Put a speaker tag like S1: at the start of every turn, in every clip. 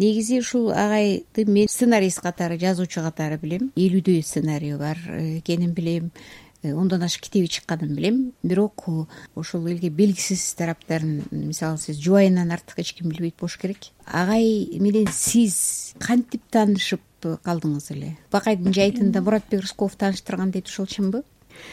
S1: негизи ушул агайды мен сценарист катары жазуучу катары билем. Элүүдөй сценарийи бар экенин билем. Э, ондон ашык китеби чыкканын билем. Бирок ошол элге белгисиз тараптарын мисалы сиз жубайынан артык эч ким билбейт болуш керек. Агай менен сиз кантип таанышып калдыңыз эле? Бакайдын жайытында муратбек рыскулов тааныштырган дейт ошол чынбы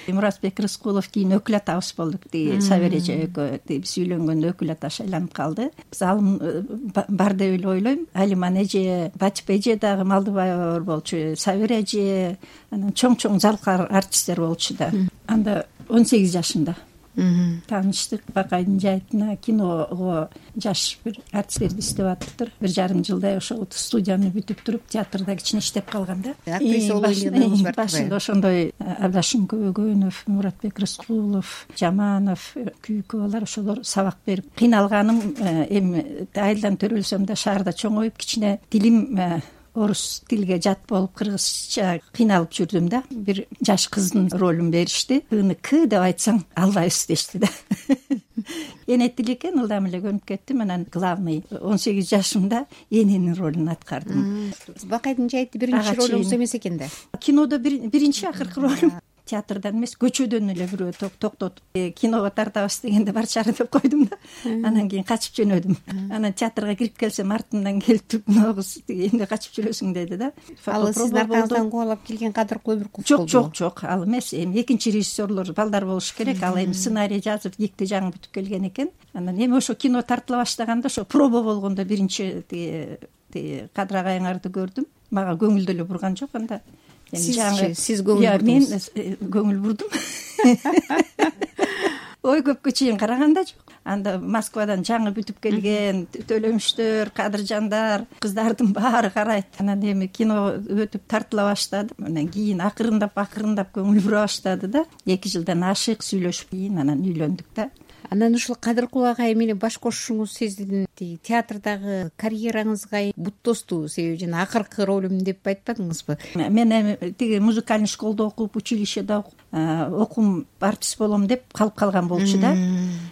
S2: муратбек рыскулов кийин өкүл атабыз болдук тиги сабир эже экөө биз үйлөнгөндө өкүл аташы айланып калды. Биз алым э, бар деп эле ойлойм. Алиман эже батипа эже дагы малдыбаева бар болчу сабира эже анан чоң чоң жалкы артисттер болчу да. Анда он сегиз жашымда тааныштык бакайдын жайытына киного жаш бир артисттерди издеп атыптыр. Бир жарым жылдай ошол студияны бүтүп туруп театрда кичине иштеп калган да.
S1: Актриса боло ойногонуңуз бар
S2: башында ошондой абдашим көбөгөнов муратбек рыскулов жаманов күйүүкө алар ошолор сабак берип кыйналганым э, эми айылдан төрөлсөм да шаарда чоңоюп кичине тилим э, орус тилге жат болуп кыргызча кыйналып жүрдүм да. Бир жаш кыздын ролун беришти. Кны к деп айтсаң албайбыз дешти да. Эне тил экен ылдам эле көнүп кеттим анан главный он сегиз жашымда эненин ролун аткардым.
S1: Бакайдын жайыты биринчи ролуңуз эмес экен да?
S2: Кинодо биринчи акыркы ролум театрдан эмес көчөдөн эле бирөө токтотуп э, киного тартабыз дегенде барчары деп койдум да. Анан кийин качып жөнөдүм. Анан театрга кирип келсем артымдан келип туруп мына кыз тиги эмне качып жүрөсүң деди да.
S1: Ал сиздин аркаңыздан кубалап келген кадыркул өмүркулов
S2: жок жок жок. Ал эмес эми экинчи режиссерлор балдар болушу керек. Ал эми сценарий жазып дикти жаңы бүтүп келген экен. Анан эми ошо кино тартыла баштаганда ошо проба болгондо биринчи тиги тиги кадыр агайыңарды көрдүм. Мага көңүл деле бурган жок анда
S1: сизчи сиз көңүл бурдуңуз
S2: мен э, көңүл бурдум. Ой көпкө чейин караган да жок. Анда москвадан жаңы бүтүп келген төлөмүштөр кадыржандар кыздардын баары карайт. Анан эми кино өтүп тартыла баштады. Анан кийин акырындап акырындап көңүл бура баштады да. Эки жылдан ашык сүйлөшүп кийин анан үйлөндүк да
S1: анан ушул кадыркул агай менен баш кошушуңуз сиздин тиги театрдагы карьераңызга бут тосту себеби жана акыркы ролум деп айтпадыңызбы?
S2: Мен эми тиги музыкальный школдо окуп училищеде окуп окум артист болом деп калып калган болчу да.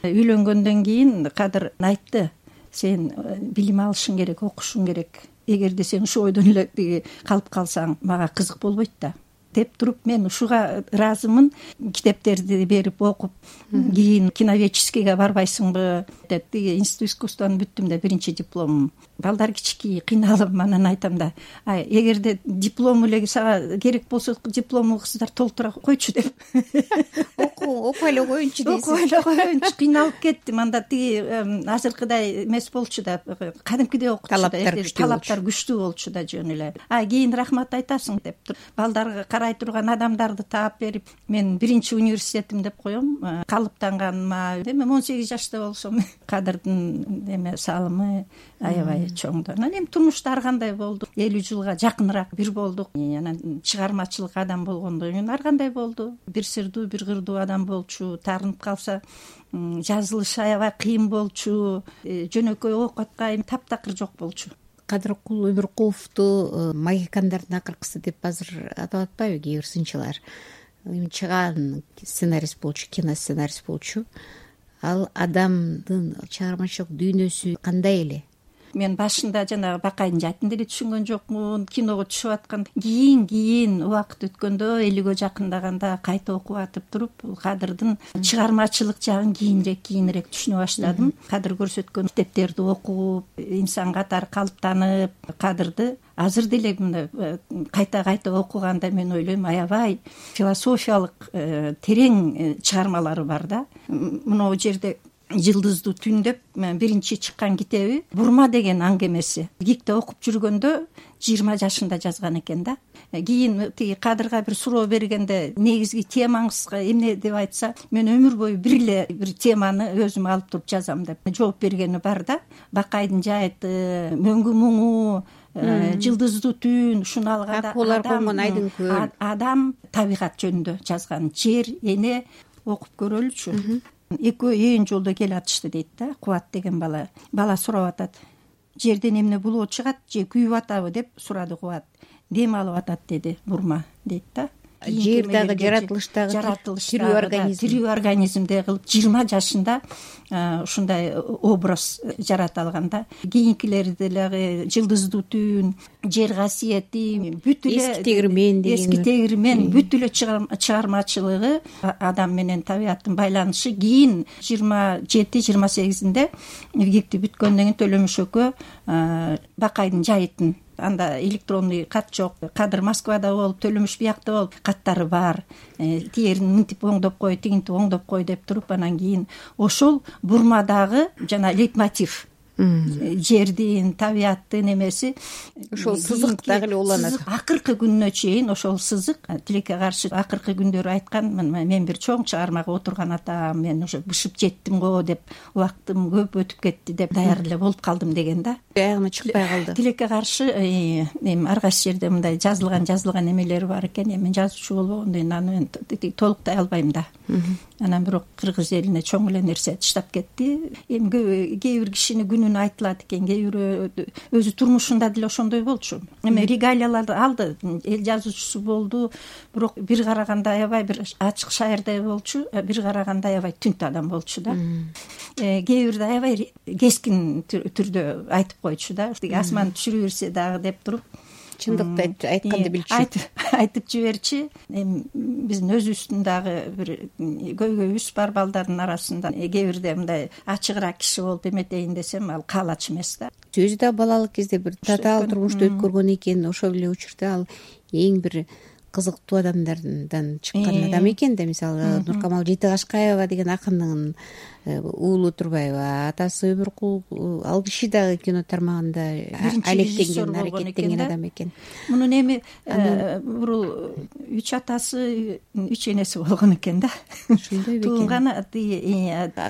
S2: Үйлөнгөндөн кийин кадыр айтты сен э, билим алышың керек окушуң керек. Эгерде сен ушул ойдон эле тиги калып калсаң мага кызык болбойт да деп туруп мен ушуга ыраазымын. Китептерди берип окуп кийин киноведческийге барбайсыңбы деп тиги институт искусствону бүттүм да биринчи дипломум. Балдар кичикей кыйналып анан айтам да эгерде диплом эле сага керек болсо дипломуңуздар толтура койчу деп
S1: окуп эле коеюнчу дейсиз.
S2: окуп эле коеюнчу кыйналып кеттим анда тиги азыркыдай эмес болчу да кадимкидей окутчу
S1: талаптар күчтүү
S2: талаптар күчтүү болчу да жөн эле. А кийин рахмат айтасың деп балдарга турган адамдарды таап берип мен биринчи университетим деп коем. Э, калыптанганыма эми он сегиз жашта болсом кадырдын эме салымы аябай чоң да анан эми турмушта ар кандай болду? Элүү жылга жакыныраак бир болдук. Анан чыгармачылык адам болгондон кийин ар кандай болду? Бир сырдуу бир кырдуу адам болчу таарынып калса жазылышы аябай кыйын болчу э, жөнөкөй оокатка таптакыр жок болчу.
S1: Кадыркул өмүркуловду э, магикандардын акыркысы деп азыр атап атпайбы кээ бир сынчылар. Эми чыгаан сценарист болчу киносценарист болчу. Ал адамдын чыгармачылык дүйнөсү кандай эле
S2: мен башында жанагы бакайдын жаатын деле түшүнгөн жокмун киного түшүп аткан. Кийин кийин убакыт өткөндө элүүгө жакындаганда кайта окуп атып туруп бул кадырдын чыгармачылык жагын кийинирээк кийинирээк түшүнө баштадым кадыр көрсөткөн китептерди окуп инсан катары калыптанып кадырды азыр деле мына э, кайта кайта окуганда мен ойлойм аябай философиялык э, терең э, чыгармалары бар да. Могу жерде жылдыздуу түн деп биринчи чыккан китеби бурма деген аңгемеси гикте окуп жүргөндө жыйырма жашында жазган экен да. Э, кийин тиги кадырга бир суроо бергенде негизги темаңыз эмне деп айтса мен өмүр бою бир эле бир теманы өзүм алып туруп жазам деп жооп бергени бар да. Бакайдын жайыты мөңгү муңу э, жылдыздуу түн ушуну алганда
S1: акуулар конгон айдын көл
S2: адам табигат жөнүндө жазган жер эне окуп көрөлүчү экөө ээн жолдо келатышты дейт да кубат деген бала. Бала сурап атат. Жерден эмне булоо чыгат же күйүп атабы? деп сурады кубат. Дем алып атат деди бурма дейт да
S1: жер дагы жаратылыш дагы
S2: жаратылыш
S1: тирүү организм.
S2: тирүү организмдей кылып жыйырма жашында ушундай образ жарата алган да кийинкилери деле жылдыздуу түн жер касиети бүт эле
S1: эски тегирмен деген
S2: эски тегирмен бүт эле чыгармачылыгы адам менен табияттын байланышы кийин жыйырма жети жыйырма сегизинде вгикти бүткөндөн кийин төлөмүш экөө бакайдын жайытын анда электронный кат жок. Кадыр москвада болуп төлөмүш биякта болуп каттары бар. Э, тиерин мынтип оңдоп кой тигинтип оңдоп кой деп туруп анан кийин ошол бурмадагы жана лейтмотив жердин табияттын эмеси
S1: ошол сызык дагы эле уланат.
S2: акыркы күнүнө чейин ошол сызык тилекке каршы акыркы күндөрү айткан мен бир чоң чыгармага отурган атам мен уже бышып жеттим го деп убактым көп өтүп кетти деп даяр эле болуп калдым деген да.
S1: Аягына чыкпай калды.
S2: Тилекке каршы э, эми ар кайсы жерде мындай жазылган жазылган эмелери бар экен эми мен жазуучу болбогондон кийин аны мен толуктай албайм да анан бирок кыргыз элине чоң эле нерсе таштап кетти. Эми кээ бир кишинин күнүнө айтылат экен кээ бирөө өзү турмушунда деле ошондой болчу. Эми регалияларды алды. Эл жазуучусу болду. Бирок бир караганда аябай бир ачык шаярдай болчу. Бир караганда аябай түнт адам болчу да. Э, кээ бирде аябай кескин түрдө айтып койчу да. Тиги асман түшүрө берсе дагы деп туруп
S1: чындыкты айтканды билчү.
S2: айтып жиберчи. Эми биздин өзүбүздүн дагы бир көйгөйүбүз бар балдардын арасында. Кээ бирде мындай ачыгыраак киши болуп эметейин десем ал каалач эмес да.
S1: Өзү дагы балалык кезде бир татаал турмушту өткөргөн экен ошол эле учурда ал эң бир кызыктуу адамдардан чыккан адам экен да. Мисалы нуркамал жетикашкаева деген акындын Э, уулу турбайбы атасы өмүркул э, ал киши дагы кино тармагында алектенген аракеттенген адам экен
S2: мунун эми э, бурул үч атасы үч энеси болгон экен да.
S1: Ошондойбу экен
S2: тууганы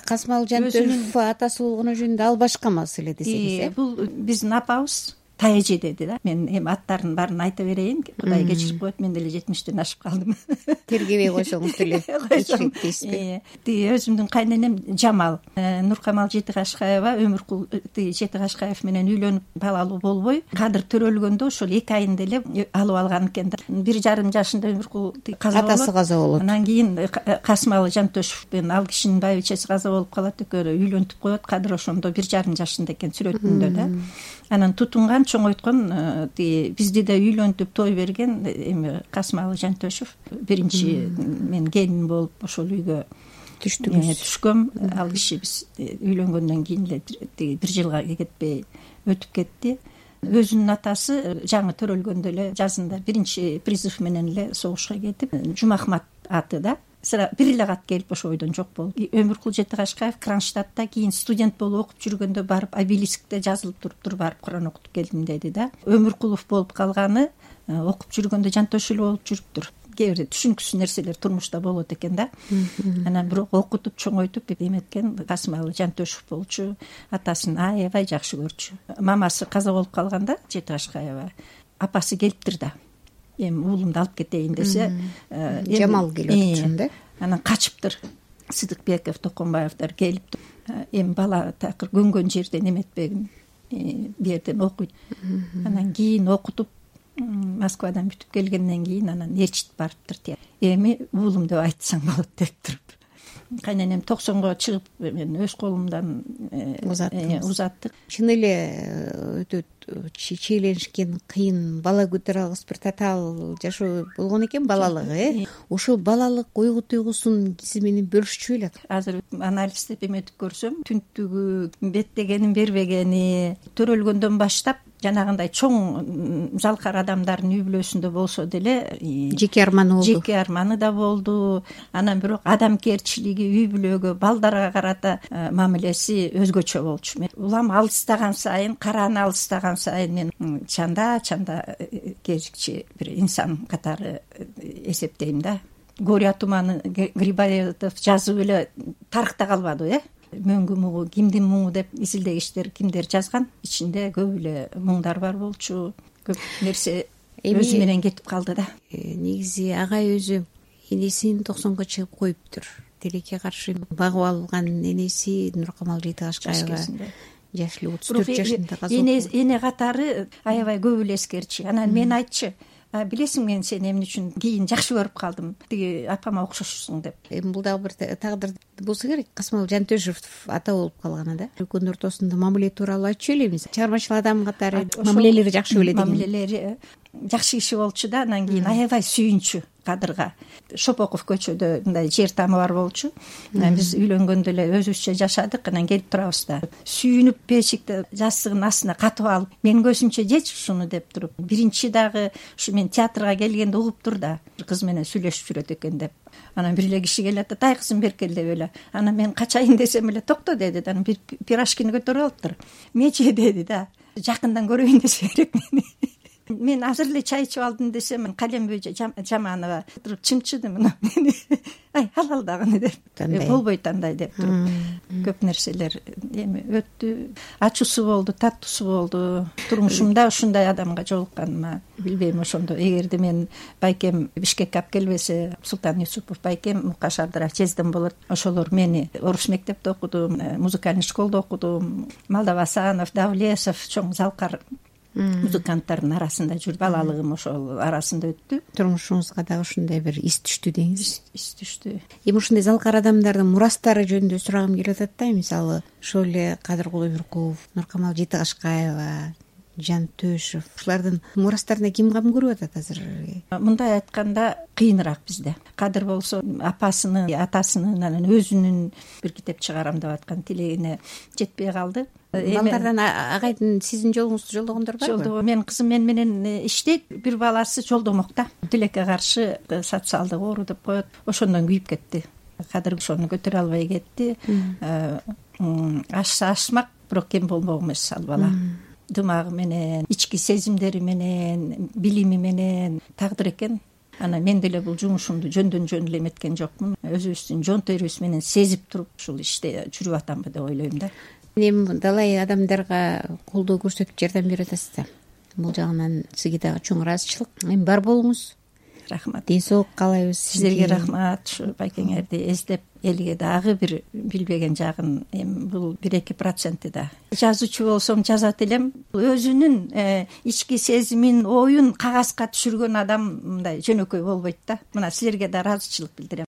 S1: касымал жантөшев атасы болгону жөнүндө ал башка маселе десеңиз э
S2: бул биздин апабыз таа эже деди да. Мен эми аттарын баарын айта берейин. Кудай кечирип коет мен деле жетимиштен ашып калдым.
S1: Тергебей койсоңуз деле кечирейин дейсизби
S2: э, тиги өзүмдүн кайненем жамал. Э, нуркамал жетикашкаева өмүркул э, тиги жетикашкаев менен үйлөнүп балалуу болбой. Кадыр төрөлгөндө ошол эки айында эле алып алган экен да. Бир жарым жашында өмүркул каза болот.
S1: Атасы каза болот.
S2: Анан кийин касымалы жантөшев менен ал кишинин байбичеси каза болуп калат. Экөөлөрү үйлөнтүп коет. Кадыр ошондо бир жарым жашында экен сүрөтүндө да. Анан тутунган чоңойткон э, тиги бизди да үйлөнтүп той берген эми касымалы жантөшев биринчи мен келин болуп ошол үйгө
S1: түштүңүз
S2: э, түшкөм. Ал киши биз э, үйлөнгөндөн кийин эле тиги бир жылга кетпей өтүп кетти. Өзүнүн атасы жаңы төрөлгөндө эле жазында биринчи призыв менен эле согушка кетип жумахмат аты да бир эле кат келип ошол бойдон жок болуп өмүркул жетикашкаев кронштадта кийин студент болуп окуп жүргөндө барып обелискте жазылып туруптур барып куран окутуп келдим деди да. Өмүркулов болуп калганы окуп жүргөндө жантөшү эле болуп жүрүптүр кээ бирде түшүнүксүз нерселер турмушта болот экен да. Анан бирок окутуп чоңойтуп эметкен касымалы жантөшев болчу атасын аябай жакшы көрчү. Мамасы каза болуп калганда жетикашкаева апасы келиптир да эми уулумду алып кетейин десе
S1: э, жамал келип атыпчүн да
S2: анан качыптыр. Сыдыкбеков токонбаевдер келиптир э, эми бала такыр көнгөн жерден эметпегин э, бул окуйт. Анан кийин окутуп москвадан бүтүп келгенден кийин анан ээрчитип барыптыр эми уулум деп айтсаң болот деп туруп. Кайненем токсонго чыгып мен өз колумдан
S1: узаттыңыз.
S2: узаттык.
S1: Чын эле өтө чиеленишкен кыйын бала көтөрө алгыс бир татаал жашоо болгон экен балалыгы э? Ошол балалык уйгу туйгусун сиз менен бөлүшчү беле
S2: азыр анализдеп эметип көрсөм түнттүгү беттегенин бербегени төрөлгөндөн баштап жанагындай чоң залкар адамдардын үй бүлөсүндө болсо деле
S1: жеке арманы болду.
S2: жеке арманы да болду. Анан бирок адамгерчилиги үй бүлөгө балдарга карата э, мамилеси өзгөчө болчу. Улам алыстаган сайын карааны алыстаган сайын мен чанда чанда э, кезикчи бир инсан катары э, эсептейм да. Горе туманы грибоедов жазып эле тарыхта калбадыбы э мөңгү муңу кимдин муңу деп изилдегичтер кимдер жазган ичинде көп эле муңдар бар болчу. Көп нерсе өзү менен кетип калды да.
S1: Э, негизи агай өзү энесин токсонго чыгып коюптур. Тилекке каршы багып алган энеси нуркамал жетикашкаева жаш эле отуз төрт жашында каза болуп
S2: эне катары аябай көп эле эскерчи. Анан мен айтчы билесиң мен сени эмне үчүн кийин жакшы көрүп калдым тиги апама окшошсуң деп.
S1: Эми бул дагы бир тагдыр болсо керек касымалы жантөшев ата болуп калган да. Үлкөндөр ортосунда мамиле тууралуу айтчу элейбиз чыгармачыл адам катары мамилелери жакшы белет экен
S2: мамилелери жакшы киши болчу да анан кийин аябай сүйүнчү кадырга шопоков көчөдө мындай жер тамы бар болчу. Биз үйлөнгөндө эле өзүбүзчө жашадык анан келип турабыз да. Сүйүнүп печикте жастыгынын астына катып алып менин көзүмчө жечи ушуну деп туруп биринчи дагы ушу мен театрга келгенде угуптур да. Кыз менен сүйлөшүп жүрөт экен деп. Анан бир эле киши келип атат ай кызым бери кел деп эле. Анан мен качайын десем эле токто деди да. Анан бир пирожкини көтөрүп алыптыр мече деди да. Жакындан көрөйүн десе керек мени мен азыр эле чай ичип алдым десем калембүй жаманова туруп чымчыды мына мени. Ай ал ал дагыны деп. Э, болбойт андай деп туруп. Көп нерселер эми өттү. Ачуусу болду таттуусу болду. Турмушумда ушундай адамга жолукканыма билбейм ошондо. Эгерде мен байкем бишкекке алып келбесе султан юсупов байкем мукаш абдырах жездем болот. Ошолор мени орус мектепте окудум э, музыкальный школдо окудум. Малдап асанов давлесов чоң залкар музыканттардын арасында жүрүп балалыгым ошол арасында өттү.
S1: Турмушуңузга дагы ушундай бир из түштү деңиз
S2: из түштү.
S1: Эми ушундай залкар адамдардын мурастары жөнүндө сурагым келип атат да мисалы ошол эле кадыр кулуйбурков нуркамал жетикашкаева жантөшев ушулардын мурастарына ким кам көрүп атат азыр?
S2: Мындай айтканда кыйыныраак бизде. Кадыр болсо апасынын атасынын анан өзүнүн бир китеп чыгарам деп аткан тилегине жетпей калды
S1: балдардан агайдын сиздин жолуңузду жолдогондор барбы
S2: жолдогон. менин кызым мени менен э, иштейт. Бир баласы жолдомок да. Тилекке каршы э, социалдык оору деп коет. Ошондон күйүп кетти. Кадыр ошону көтөрө албай кетти. Э, ашса ашмак бирок кем болмок эмес ал бала. Дымагы менен ички сезимдери менен билими менен. Тагдыр экен. Анан мен деле бул жумушумду жөндөн жөн эле эметкен жокмун. Өзүбүздүн жон терибиз менен сезип туруп ушул иште жүрүп атамбы деп ойлойм да
S1: эми далай адамдарга колдоо көрсөтүп жардам берип атасыз да бул жагынан сизге дагы чоң ыраазычылык. Эми бар болуңуз.
S2: Рахмат.
S1: Ден соолук каалайбыз
S2: сиздерге. Рахмат. Ушу байкеңерди эздеп элге дагы бир билбеген жагын эми бул бир эки проценти да. Жазуучу болсом жазат элем. Өзүнүн э, ички сезимин оюн кагазга түшүргөн адам мындай жөнөкөй болбойт да. Мына силерге да ыраазычылык билдирем